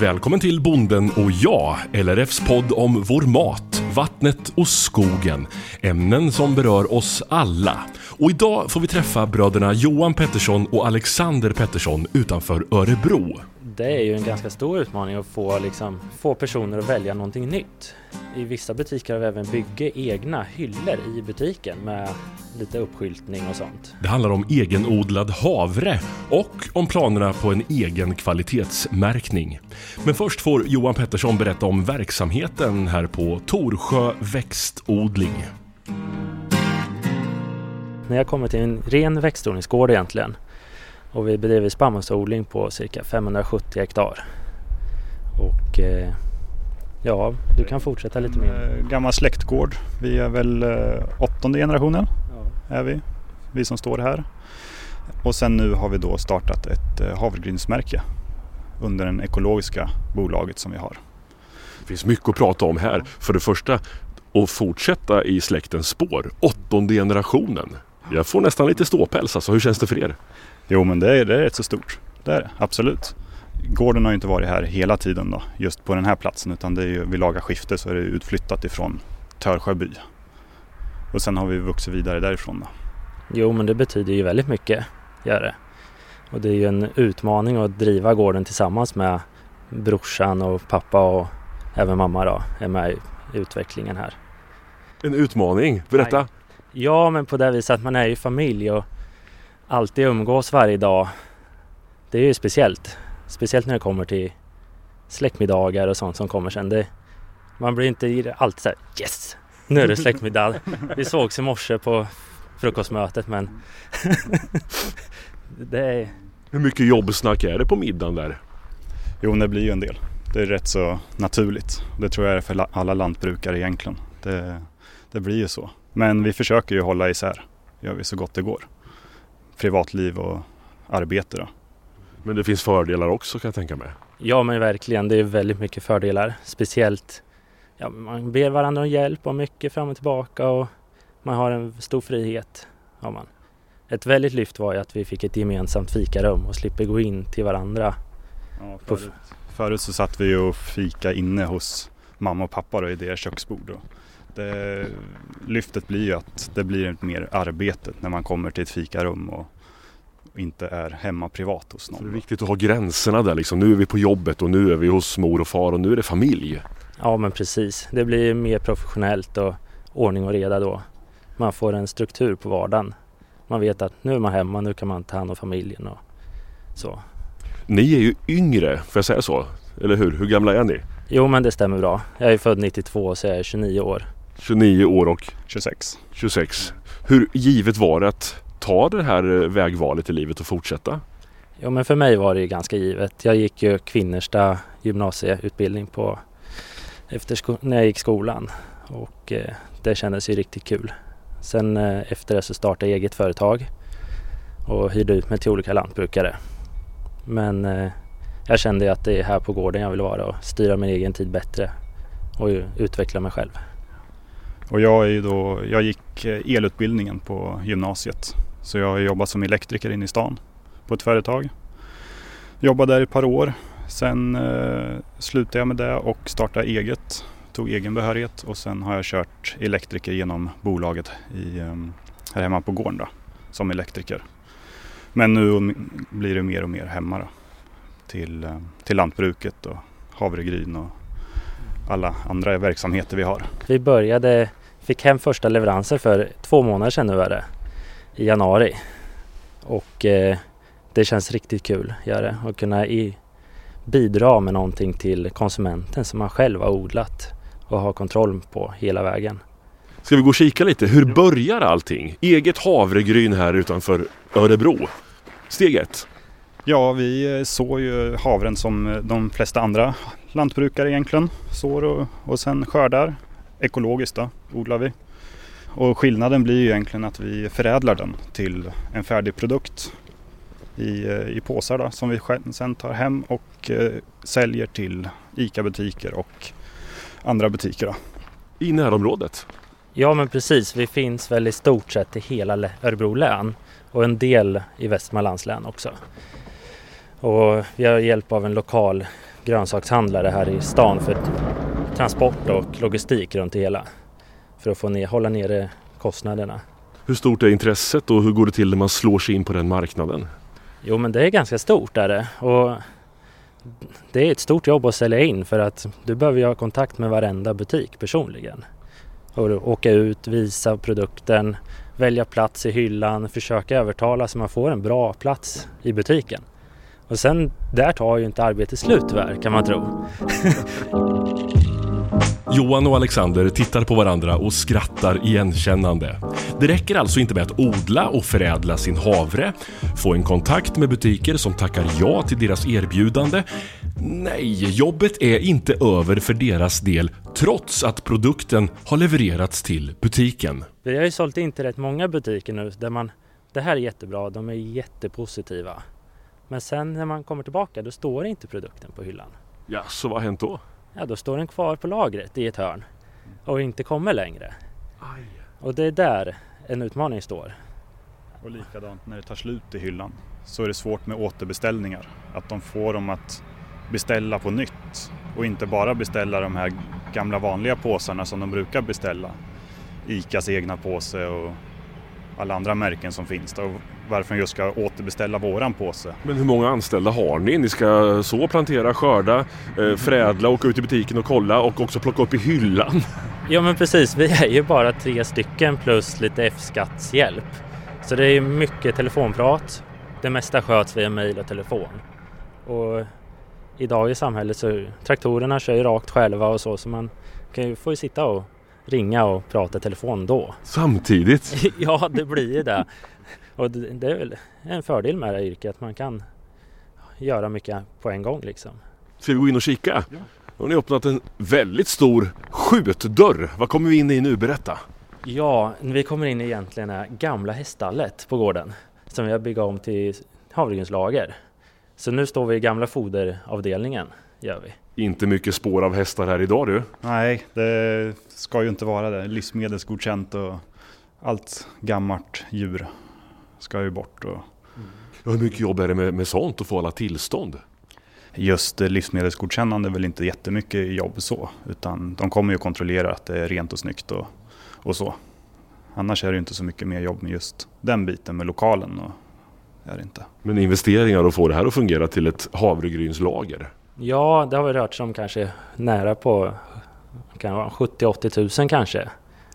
Välkommen till Bonden och jag, LRFs podd om vår mat, vattnet och skogen. Ämnen som berör oss alla. Och idag får vi träffa bröderna Johan Pettersson och Alexander Pettersson utanför Örebro. Det är ju en ganska stor utmaning att få, liksom, få personer att välja någonting nytt. I vissa butiker har vi även byggt egna hyllor i butiken med lite uppskyltning och sånt. Det handlar om egenodlad havre och om planerna på en egen kvalitetsmärkning. Men först får Johan Pettersson berätta om verksamheten här på Torsjö växtodling. När jag kommer till en ren växtodlingsgård egentligen och vi bedriver spannmålsodling på cirka 570 hektar. Och eh, ja, du kan fortsätta lite mer. Eh, gammal släktgård. Vi är väl eh, åttonde generationen Ja. är vi, vi som står här. Och sen nu har vi då startat ett eh, havregrynsmärke under det ekologiska bolaget som vi har. Det finns mycket att prata om här. För det första, att fortsätta i släktens spår. Åttonde generationen. Jag får nästan lite ståpäls alltså. Hur känns det för er? Jo men det är, det är rätt så stort. Det är det, absolut. Gården har ju inte varit här hela tiden då, just på den här platsen utan det är ju, vid laga skifte så är det utflyttat ifrån Törsjöby. Och sen har vi vuxit vidare därifrån då. Jo, men det betyder ju väldigt mycket, gör det. Och det är ju en utmaning att driva gården tillsammans med brorsan och pappa och även mamma då är med i utvecklingen här. En utmaning. Berätta. Nej. Ja, men på det viset att man är ju familj och alltid umgås varje dag. Det är ju speciellt. Speciellt när det kommer till släktmiddagar och sånt som kommer sen. Det, man blir inte alltid så här yes, nu är det släktmiddag. Vi sågs i morse på frukostmötet men det är, Hur mycket jobbsnack är det på middagen där? Jo, det blir ju en del. Det är rätt så naturligt. Det tror jag är för la- alla lantbrukare egentligen. Det, det blir ju så. Men vi försöker ju hålla isär. gör vi så gott det går. Privatliv och arbete då. Men det finns fördelar också kan jag tänka mig. ja men verkligen, det är väldigt mycket fördelar. Speciellt, ja, man ber varandra om hjälp och mycket fram och tillbaka och man har en stor frihet. Har man. Ett väldigt lyft var ju att vi fick ett gemensamt fikarum och slipper gå in till varandra. Ja, förut, förut så satt vi och fika inne hos mamma och pappa då, i deras köksbord. Då. Det, lyftet blir ju att det blir mer arbete när man kommer till ett fikarum och inte är hemma privat hos Så det är någon. viktigt att ha gränserna där liksom. Nu är vi på jobbet och nu är vi hos mor och far och nu är det familj. Ja men precis, det blir mer professionellt och ordning och reda då. Man får en struktur på vardagen. Man vet att nu är man hemma, nu kan man ta hand om familjen och så. Ni är ju yngre, får jag säga så? Eller hur? Hur gamla är ni? Jo men det stämmer bra. Jag är född 92 så jag är 29 år. 29 år och 26. 26. Hur givet var det att ta det här eh, vägvalet i livet och fortsätta? Jo men för mig var det ju ganska givet. Jag gick ju Kvinnersta gymnasieutbildning på efter sko- när jag gick skolan och eh, det kändes ju riktigt kul. Sen eh, efter det så startade jag eget företag och hyrde ut mig till olika lantbrukare. Men eh, jag kände ju att det är här på gården jag vill vara och styra min egen tid bättre och ju utveckla mig själv. Och jag, är ju då, jag gick eh, elutbildningen på gymnasiet. Så jag har jobbat som elektriker inne i stan på ett företag. Jobbade där i ett par år. Sen eh, slutade jag med det och startade eget. Tog egen behörighet och sen har jag kört elektriker genom bolaget i, eh, här hemma på gården då, som elektriker. Men nu blir det mer och mer hemma då, till, eh, till lantbruket och havregryn och alla andra verksamheter vi har. Vi började, fick hem första leveranser för två månader sedan nu är det, i januari. Och eh, det känns riktigt kul, gör det, att kunna i, bidra med någonting till konsumenten som man själv har odlat och har kontroll på hela vägen. Ska vi gå och kika lite? Hur börjar allting? Eget havregryn här utanför Örebro. Steg ett. Ja, vi eh, sår ju havren som eh, de flesta andra lantbrukare egentligen sår och, och sen skördar. Ekologiskt då, odlar vi. Och skillnaden blir ju egentligen att vi förädlar den till en färdig produkt i, eh, i påsar då, som vi sen tar hem och eh, säljer till ICA-butiker och andra butiker. Då. I närområdet. Ja men precis, vi finns väl i stort sett i hela Örebro län och en del i Västmanlands län också. Och vi har hjälp av en lokal grönsakshandlare här i stan för transport och logistik runt det hela. För att få ner, hålla nere kostnaderna. Hur stort är intresset och hur går det till när man slår sig in på den marknaden? Jo men det är ganska stort är det. Och det är ett stort jobb att sälja in för att du behöver ju ha kontakt med varenda butik personligen. Och åka ut, visa produkten, välja plats i hyllan, försöka övertala så man får en bra plats i butiken. Och sen där tar ju inte arbetet slut tyvärr kan man tro. Johan och Alexander tittar på varandra och skrattar igenkännande. Det räcker alltså inte med att odla och förädla sin havre, få en kontakt med butiker som tackar ja till deras erbjudande. Nej, jobbet är inte över för deras del trots att produkten har levererats till butiken. Vi har ju sålt in till rätt många butiker nu där man, det här är jättebra, de är jättepositiva. Men sen när man kommer tillbaka då står inte produkten på hyllan. Ja, så vad har hänt då? Ja, då står den kvar på lagret i ett hörn och inte kommer längre. Och det är där en utmaning står. Och likadant när det tar slut i hyllan så är det svårt med återbeställningar. Att de får dem att beställa på nytt och inte bara beställa de här gamla vanliga påsarna som de brukar beställa. ICAs egna påse och alla andra märken som finns. Då. Varför de just ska återbeställa våran påse. Men hur många anställda har ni? Ni ska så plantera, skörda, eh, förädla, åka ut i butiken och kolla och också plocka upp i hyllan. Ja men precis, vi är ju bara tre stycken plus lite F-skattshjälp. Så det är mycket telefonprat. Det mesta sköts via mejl och telefon. Och idag i samhället så traktorerna kör ju rakt själva och så så man kan ju, får ju sitta och ringa och prata telefon då. Samtidigt? ja, det blir ju det. Och det, det är väl en fördel med det här yrket, att man kan göra mycket på en gång liksom. Ska vi gå in och kika? Ja. Har ni öppnat en väldigt stor skjutdörr. Vad kommer vi in i nu? Berätta! Ja, vi kommer in i egentligen gamla häststallet på gården som vi har byggt om till havregrynslager. Så nu står vi i gamla foderavdelningen, gör vi. Inte mycket spår av hästar här idag du? Nej, det ska ju inte vara det. Livsmedelsgodkänt och allt gammalt djur ska ju bort. Och... Mm. Hur mycket jobb är det med, med sånt att få alla tillstånd? Just livsmedelsgodkännande är väl inte jättemycket jobb så, utan de kommer ju kontrollera att det är rent och snyggt och, och så. Annars är det inte så mycket mer jobb med just den biten med lokalen. Och, är det inte. Men investeringar att få det här att fungera till ett havregrynslager? Ja, det har väl rört sig om kanske nära på 70-80 000 kanske.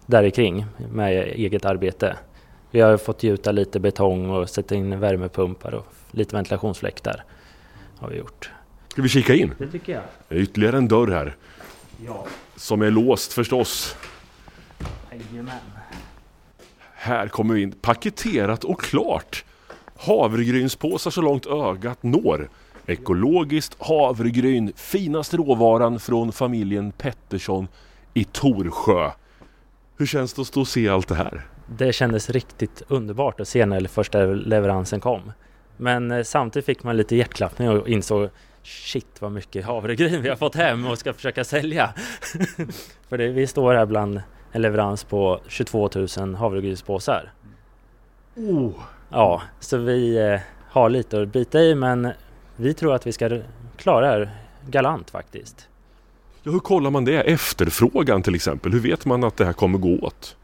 Där kring med eget arbete. Vi har fåt gjuta lite betong och sätta in värmepumpar och lite ventilationsfläktar. Har vi gjort. Ska vi kika in? Det tycker jag. Det är ytterligare en dörr här. Ja. Som är låst förstås. Jajamän. Här kommer vi in. Paketerat och klart. Havregrynspåsar så långt ögat når. Ekologiskt havregryn, finaste råvaran från familjen Pettersson i Torsjö. Hur känns det att stå och se allt det här? Det kändes riktigt underbart att se när första leveransen kom. Men eh, samtidigt fick man lite hjärtklappning och insåg shit vad mycket havregryn vi har fått hem och ska försöka sälja. För det, vi står här bland en leverans på 22 000 havregrynspåsar. Oh. Ja, så vi eh, har lite att bita i men vi tror att vi ska klara det här galant faktiskt. Ja, hur kollar man det? Efterfrågan till exempel. Hur vet man att det här kommer gå åt?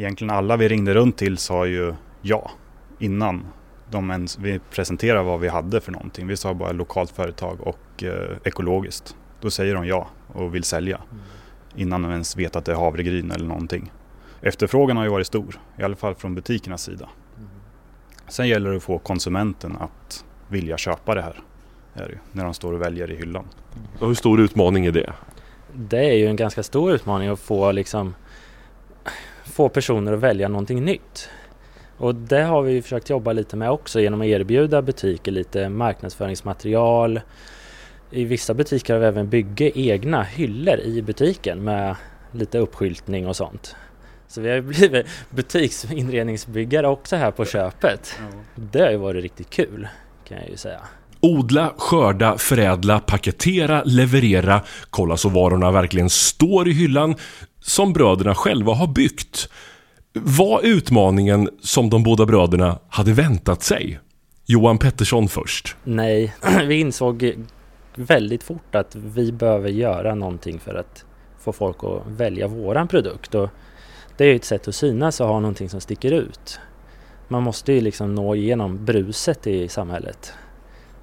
Egentligen alla vi ringde runt till sa ju ja innan de ens, vi presenterade vad vi hade för någonting. Vi sa bara lokalt företag och eh, ekologiskt. Då säger de ja och vill sälja mm. innan de ens vet att det är havregryn eller någonting. Efterfrågan har ju varit stor, i alla fall från butikernas sida. Mm. Sen gäller det att få konsumenten att vilja köpa det här. Är det, när de står och väljer i hyllan. Och hur stor utmaning är det? Det är ju en ganska stor utmaning att få, liksom, få personer att välja någonting nytt. Och det har vi försökt jobba lite med också genom att erbjuda butiker lite marknadsföringsmaterial. I vissa butiker har vi även byggt egna hyllor i butiken med lite uppskyltning och sånt. Så vi har blivit butiksinredningsbyggare också här på köpet. Det har ju varit riktigt kul kan jag ju säga. Odla, skörda, förädla, paketera, leverera, kolla så varorna verkligen står i hyllan som bröderna själva har byggt. Var utmaningen som de båda bröderna hade väntat sig? Johan Pettersson först. Nej, vi insåg väldigt fort att vi behöver göra någonting för att få folk att välja våran produkt. Och det är ett sätt att synas och ha någonting som sticker ut. Man måste ju liksom nå igenom bruset i samhället.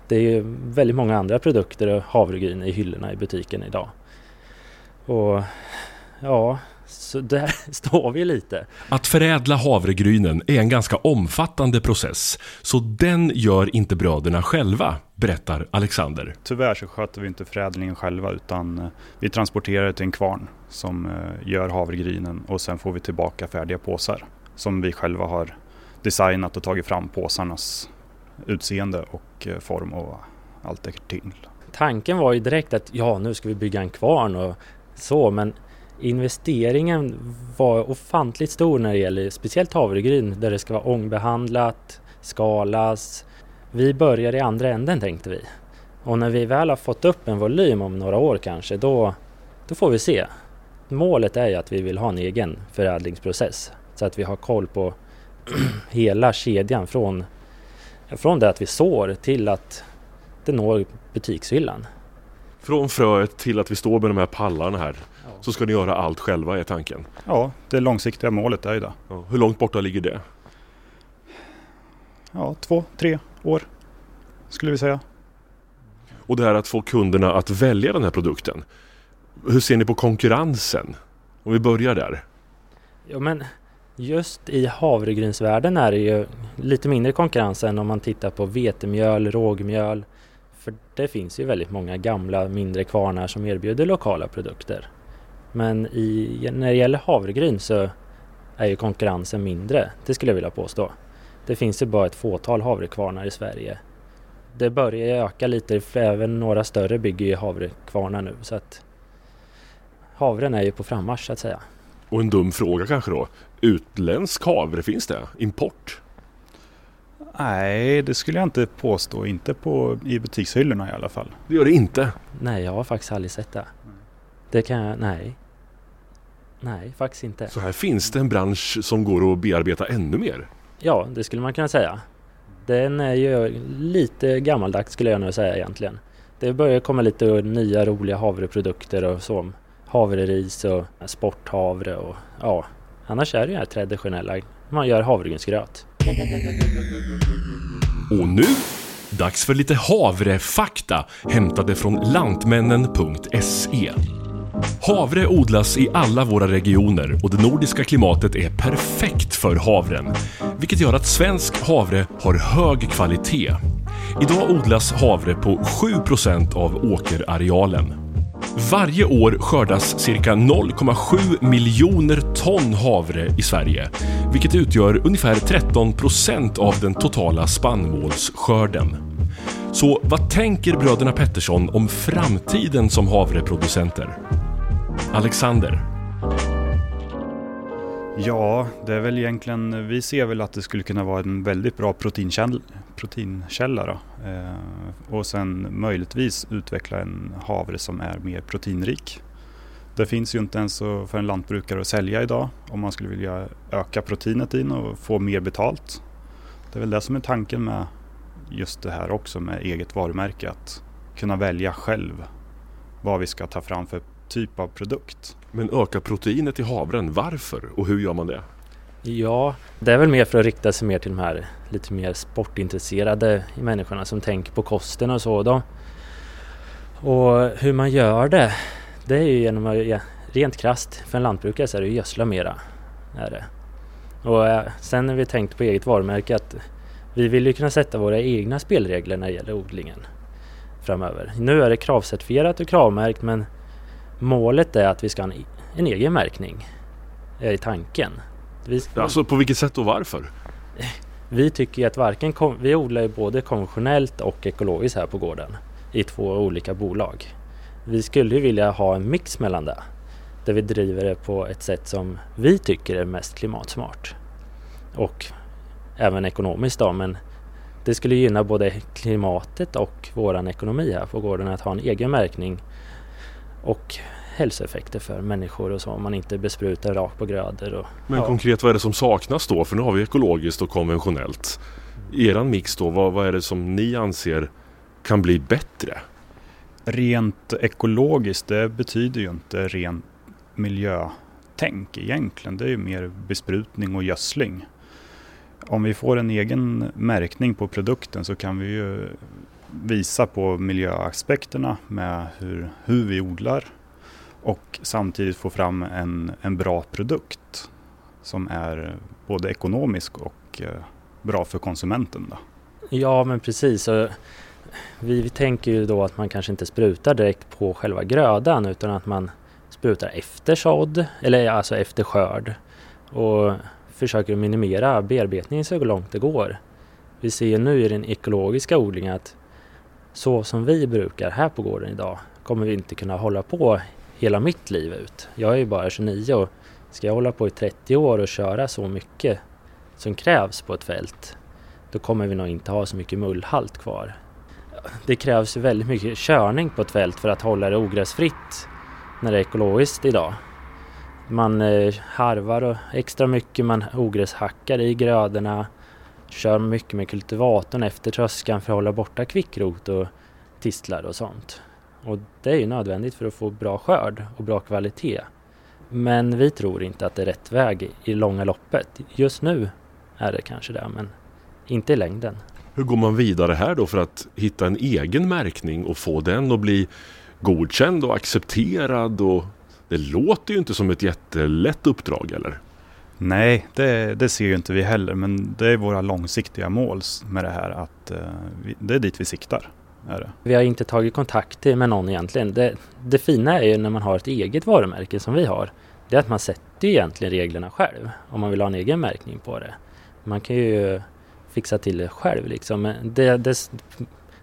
Det är ju väldigt många andra produkter och havregryn i hyllorna i butiken idag. Och ja, så där står vi lite. Att förädla havregrynen är en ganska omfattande process, så den gör inte bröderna själva, berättar Alexander. Tyvärr så sköter vi inte förädlingen själva utan eh, vi transporterar det till en kvarn som eh, gör havregrynen och sen får vi tillbaka färdiga påsar som vi själva har designat och tagit fram påsarnas utseende och eh, form och allt det till. Tanken var ju direkt att ja, nu ska vi bygga en kvarn och så, men investeringen var ofantligt stor när det gäller speciellt havregryn där det ska vara ångbehandlat, skalas. Vi börjar i andra änden tänkte vi. Och när vi väl har fått upp en volym om några år kanske, då, då får vi se. Målet är ju att vi vill ha en egen förädlingsprocess så att vi har koll på hela kedjan från, från det att vi sår till att det når butikshyllan. Från fröet till att vi står med de här pallarna här så ska ni göra allt själva är tanken. Ja, det långsiktiga målet är ju det. Ja, hur långt borta ligger det? Ja, två, tre år skulle vi säga. Och det här att få kunderna att välja den här produkten. Hur ser ni på konkurrensen? Om vi börjar där. Ja, men just i havregrynsvärlden är det ju lite mindre konkurrens än om man tittar på vetemjöl, rågmjöl. För det finns ju väldigt många gamla mindre kvarnar som erbjuder lokala produkter. Men i, när det gäller havregryn så är ju konkurrensen mindre, det skulle jag vilja påstå. Det finns ju bara ett fåtal havrekvarnar i Sverige. Det börjar öka lite, för även några större bygger ju havrekvarnar nu så att havren är ju på frammarsch så att säga. Och en dum fråga kanske då. Utländsk havre, finns det? Import? Nej, det skulle jag inte påstå. Inte på, i butikshyllorna i alla fall. Det gör det inte? Nej, jag har faktiskt aldrig sett det. Det kan jag, nej. Nej, faktiskt inte. Så här finns det en bransch som går att bearbeta ännu mer? Ja, det skulle man kunna säga. Den är ju lite gammaldags skulle jag nog säga egentligen. Det börjar komma lite nya roliga havreprodukter och så. Havreris och sporthavre och ja, annars är det ju här traditionella. Man gör havregrynsgröt. Och nu, dags för lite havrefakta hämtade från lantmännen.se. Havre odlas i alla våra regioner och det nordiska klimatet är perfekt för havren, vilket gör att svensk havre har hög kvalitet. Idag odlas havre på 7% av åkerarealen. Varje år skördas cirka 0,7 miljoner ton havre i Sverige, vilket utgör ungefär 13% av den totala spannmålsskörden. Så vad tänker bröderna Pettersson om framtiden som havreproducenter? Alexander? Ja, det är väl egentligen, vi ser väl att det skulle kunna vara en väldigt bra proteinkälla, proteinkälla då. Eh, och sen möjligtvis utveckla en havre som är mer proteinrik. Det finns ju inte ens för en lantbrukare att sälja idag om man skulle vilja öka proteinet in och få mer betalt. Det är väl det som är tanken med just det här också med eget varumärke. Att kunna välja själv vad vi ska ta fram för typ av produkt. Men öka proteinet i havren, varför och hur gör man det? Ja, det är väl mer för att rikta sig mer till de här lite mer sportintresserade människorna som tänker på kosten och så då. Och hur man gör det, det är ju genom att, ja, rent krast för en lantbrukare så är det ju gödsla mera. Är det. Och eh, sen när vi tänkt på eget varumärke att vi vill ju kunna sätta våra egna spelregler när det gäller odlingen framöver. Nu är det kravcertifierat och kravmärkt men målet är att vi ska ha en, en egen märkning. Är i tanken. Vi, alltså på vilket sätt och varför? Vi tycker att varken, vi odlar ju både konventionellt och ekologiskt här på gården i två olika bolag. Vi skulle ju vilja ha en mix mellan det. Där vi driver det på ett sätt som vi tycker är mest klimatsmart. Och även ekonomiskt då men det skulle gynna både klimatet och våran ekonomi här på gården att ha en egen märkning och hälsoeffekter för människor och så om man inte besprutar rakt på grödor. Och, Men ja. konkret vad är det som saknas då? För nu har vi ekologiskt och konventionellt. Eran mix då, vad, vad är det som ni anser kan bli bättre? Rent ekologiskt, det betyder ju inte ren miljötänk egentligen. Det är ju mer besprutning och gödsling. Om vi får en egen märkning på produkten så kan vi ju visa på miljöaspekterna med hur, hur vi odlar och samtidigt få fram en, en bra produkt som är både ekonomisk och eh, bra för konsumenten. Då. Ja men precis. Vi, vi tänker ju då att man kanske inte sprutar direkt på själva grödan utan att man sprutar efter sådd eller alltså efter skörd och försöker minimera bearbetningen så långt det går. Vi ser ju nu i den ekologiska odlingen att så som vi brukar här på gården idag kommer vi inte kunna hålla på hela mitt liv ut. Jag är ju bara 29 och ska jag hålla på i 30 år och köra så mycket som krävs på ett fält då kommer vi nog inte ha så mycket mullhalt kvar. Det krävs väldigt mycket körning på ett fält för att hålla det ogräsfritt när det är ekologiskt idag. Man eh, harvar extra mycket, man ogräshackar i grödorna, kör mycket med kultivatorn efter tröskan för att hålla borta kvickrot och tistlar och sånt. Och det är ju nödvändigt för att få bra skörd och bra kvalitet. Men vi tror inte att det är rätt väg i långa loppet. Just nu är det kanske det, men inte i längden. Hur går man vidare här då för att hitta en egen märkning och få den att bli godkänd och accepterad? Och det låter ju inte som ett jättelätt uppdrag eller? Nej, det, det ser ju inte vi heller, men det är våra långsiktiga mål med det här att eh, vi, det är dit vi siktar. Vi har inte tagit kontakt med någon egentligen. Det, det fina är ju när man har ett eget varumärke som vi har. Det är att man sätter egentligen reglerna själv om man vill ha en egen märkning på det. Man kan ju fixa till det själv liksom. Det, det,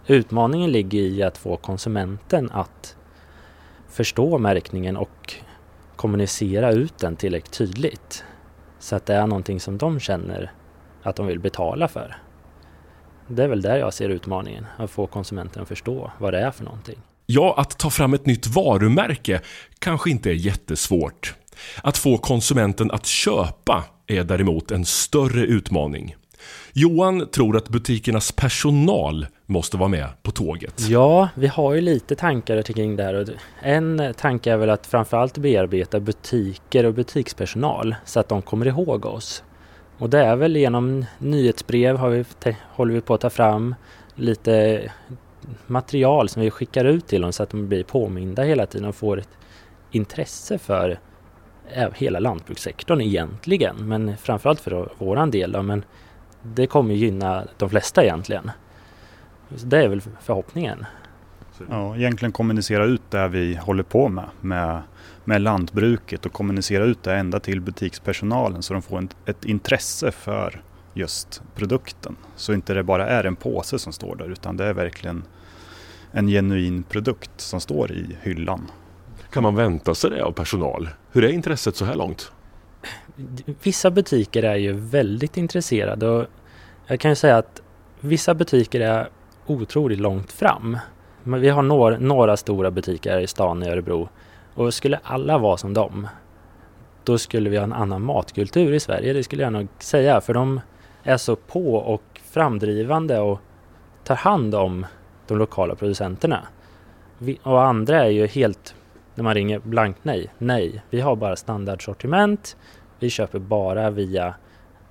utmaningen ligger i att få konsumenten att förstå märkningen och kommunicera ut den tillräckligt tydligt. Så att det är någonting som de känner att de vill betala för. Det är väl där jag ser utmaningen, att få konsumenten att förstå vad det är för någonting. Ja, att ta fram ett nytt varumärke kanske inte är jättesvårt. Att få konsumenten att köpa är däremot en större utmaning. Johan tror att butikernas personal måste vara med på tåget. Ja, vi har ju lite tankar kring det här. En tanke är väl att framförallt bearbeta butiker och butikspersonal så att de kommer ihåg oss. Och det är väl genom nyhetsbrev har vi, håller vi på att ta fram lite material som vi skickar ut till dem så att de blir påminda hela tiden och får ett intresse för hela lantbrukssektorn egentligen. Men framförallt för våran del då, men det kommer gynna de flesta egentligen. Så det är väl förhoppningen. Ja, egentligen kommunicera ut det vi håller på med, med, med lantbruket och kommunicera ut det ända till butikspersonalen så de får en, ett intresse för just produkten. Så inte det bara är en påse som står där utan det är verkligen en genuin produkt som står i hyllan. Kan man vänta sig det av personal? Hur är intresset så här långt? Vissa butiker är ju väldigt intresserade och jag kan ju säga att vissa butiker är otroligt långt fram. Men vi har några, några stora butiker i stan i Örebro och skulle alla vara som dem då skulle vi ha en annan matkultur i Sverige, det skulle jag nog säga. För de är så på och framdrivande och tar hand om de lokala producenterna. Vi, och andra är ju helt, när man ringer blankt nej, nej, vi har bara standardsortiment, vi köper bara via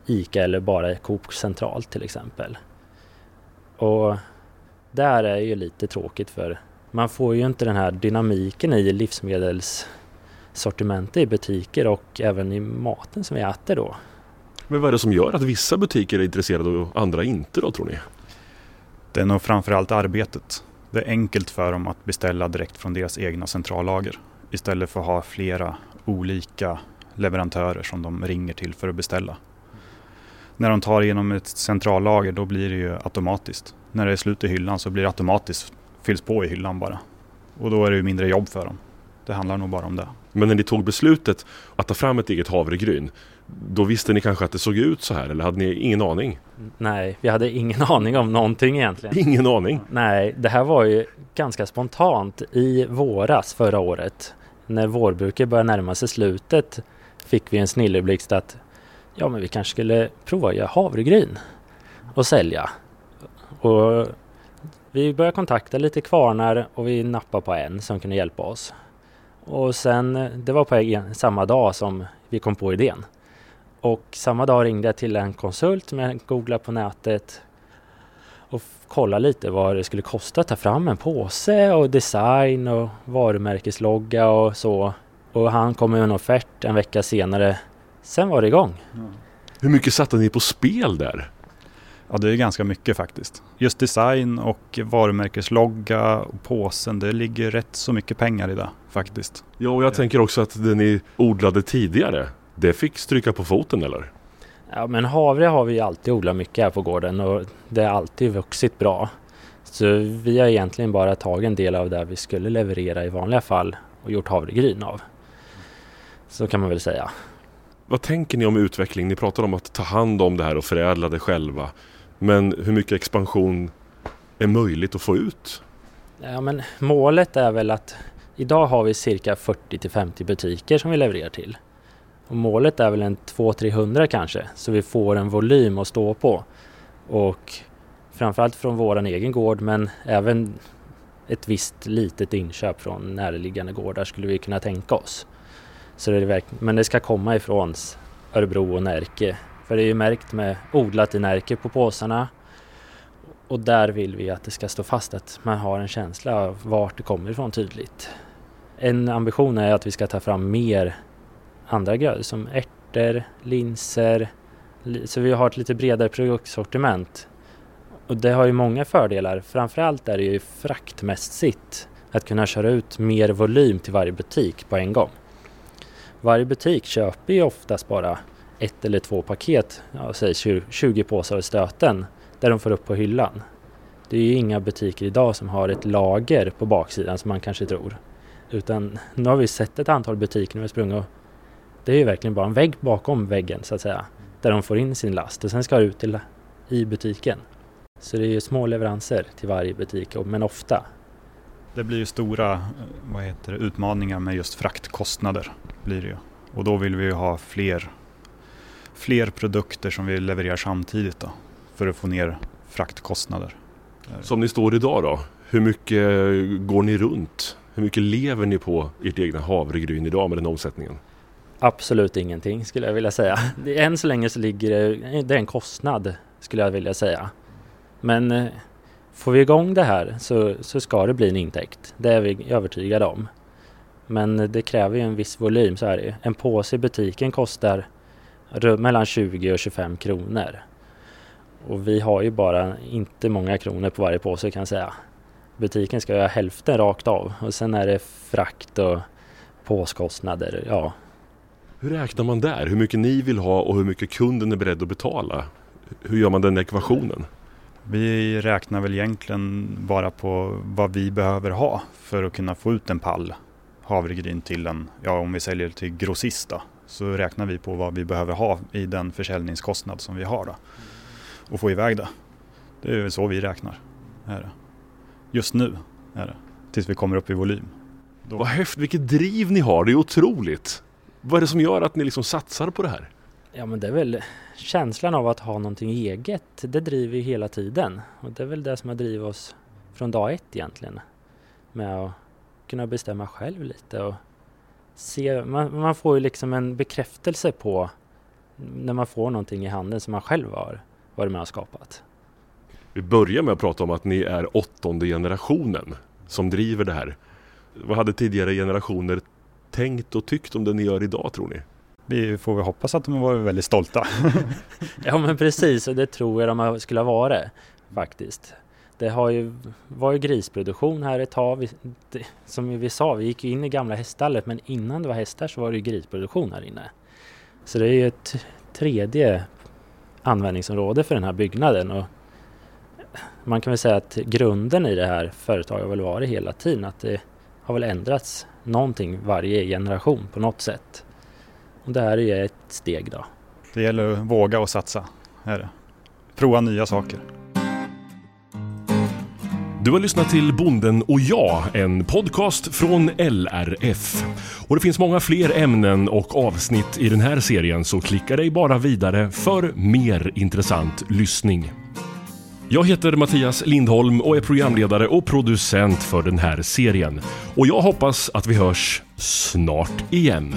ICA eller bara Coop centralt till exempel. Och där är ju lite tråkigt för man får ju inte den här dynamiken i livsmedelssortimentet i butiker och även i maten som vi äter då. Men vad är det som gör att vissa butiker är intresserade och andra inte då tror ni? Det är nog framförallt arbetet. Det är enkelt för dem att beställa direkt från deras egna centrallager istället för att ha flera olika leverantörer som de ringer till för att beställa. När de tar igenom ett centrallager då blir det ju automatiskt. När det är slut i hyllan så blir det automatiskt fylls på i hyllan bara. Och då är det ju mindre jobb för dem. Det handlar nog bara om det. Men när ni tog beslutet att ta fram ett eget havregryn då visste ni kanske att det såg ut så här eller hade ni ingen aning? Nej, vi hade ingen aning om någonting egentligen. Ingen aning? Nej, det här var ju ganska spontant i våras förra året. När vårbruket började närma sig slutet fick vi en snilleblixt att ja, men vi kanske skulle prova att göra havregryn och sälja. Och vi började kontakta lite kvarnar och vi nappade på en som kunde hjälpa oss. Och sen, det var på en, samma dag som vi kom på idén. Och samma dag ringde jag till en konsult som jag googlade på nätet och kollade lite vad det skulle kosta att ta fram en påse och design och varumärkeslogga och så. Och han kom med en offert en vecka senare. Sen var det igång. Hur mycket satte ni på spel där? Ja, det är ganska mycket faktiskt. Just design och varumärkeslogga och påsen, det ligger rätt så mycket pengar i det faktiskt. Ja, och jag tänker också att det ni odlade tidigare, det fick stryka på foten eller? Ja, men havre har vi alltid odlat mycket här på gården och det har alltid vuxit bra. Så vi har egentligen bara tagit en del av det vi skulle leverera i vanliga fall och gjort havregryn av. Så kan man väl säga. Vad tänker ni om utveckling? Ni pratar om att ta hand om det här och förädla det själva. Men hur mycket expansion är möjligt att få ut? Ja, men målet är väl att idag har vi cirka 40 till 50 butiker som vi levererar till. Och målet är väl en 200-300 kanske, så vi får en volym att stå på. Och framförallt från våran egen gård, men även ett visst litet inköp från närliggande gårdar skulle vi kunna tänka oss. Så det är verk- men det ska komma ifrån Örebro och Närke. För det är ju märkt med odlat i Närke på påsarna. Och där vill vi att det ska stå fast att man har en känsla av vart det kommer ifrån tydligt. En ambition är att vi ska ta fram mer andra grödor som ärtor, linser. Så vi har ett lite bredare produktsortiment. Och det har ju många fördelar. Framförallt är det ju fraktmässigt att kunna köra ut mer volym till varje butik på en gång. Varje butik köper ju oftast bara ett eller två paket, ja, säg 20 påsar i stöten, där de får upp på hyllan. Det är ju inga butiker idag som har ett lager på baksidan som man kanske tror. Utan nu har vi sett ett antal butiker när vi sprungit och det är ju verkligen bara en vägg bakom väggen så att säga. Där de får in sin last och sen ska det ut till, i butiken. Så det är ju små leveranser till varje butik, men ofta. Det blir ju stora eh, vad heter det, utmaningar med just fraktkostnader. Blir det ju. Och då vill vi ju ha fler, fler produkter som vi levererar samtidigt då, för att få ner fraktkostnader. Som ni står idag då, hur mycket går ni runt? Hur mycket lever ni på ert egna havregryn idag med den omsättningen? Absolut ingenting skulle jag vilja säga. Det- Än så länge så ligger det, det är en kostnad skulle jag vilja säga. Men eh, får vi igång det här så, så ska det bli en intäkt. Det är vi övertygade om. Men eh, det kräver ju en viss volym så är det ju. En påse i butiken kostar mellan 20 och 25 kronor. Och vi har ju bara inte många kronor på varje påse kan jag säga. Butiken ska göra hälften rakt av och sen är det frakt och påskostnader. Ja, Hur räknar man där? Hur mycket ni vill ha och hur mycket kunden är beredd att betala? Hur gör man den ekvationen? Vi räknar väl egentligen bara på vad vi behöver ha för att kunna få ut en pall havregryn till en, ja om vi säljer till grossist då, så räknar vi på vad vi behöver ha i den försäljningskostnad som vi har då. Och få iväg det. Det är väl så vi räknar. Är det. Just nu är det. Tills vi kommer upp i volym. Då- Vad häftigt, vilket driv ni har, det är otroligt! Vad är det som gör att ni liksom satsar på det här? Ja men det är väl känslan av att ha någonting eget. Det driver ju hela tiden. Och det är väl det som har drivit oss från dag ett egentligen. Med att kunna bestämma själv lite och se. Man, man får ju liksom en bekräftelse på när man får någonting i handen som man själv har varit med och skapat. Vi börjar med att prata om att ni är åttonde generationen som driver det här. Vad hade tidigare generationer tänkt och tyckt om det ni gör idag tror ni? Vi får väl hoppas att de var väldigt stolta. Ja men precis och det tror jag de skulle ha varit faktiskt. Det har ju, var ju grisproduktion här ett tag. Vi, det, som vi sa, vi gick ju in i gamla häststallet men innan det var hästar så var det ju grisproduktion här inne. Så det är ju ett tredje användningsområde för den här byggnaden. Och man kan väl säga att grunden i det här företaget har väl varit hela tiden att det har väl ändrats någonting varje generation på något sätt. Och det här är ju ett steg då. Det gäller att våga och satsa. Är det. Prova nya saker. Du har lyssnat till Bonden och jag, en podcast från LRF. Och det finns många fler ämnen och avsnitt i den här serien så klicka dig bara vidare för mer intressant lyssning. Jag heter Mattias Lindholm och är programledare och producent för den här serien. Och jag hoppas att vi hörs snart igen.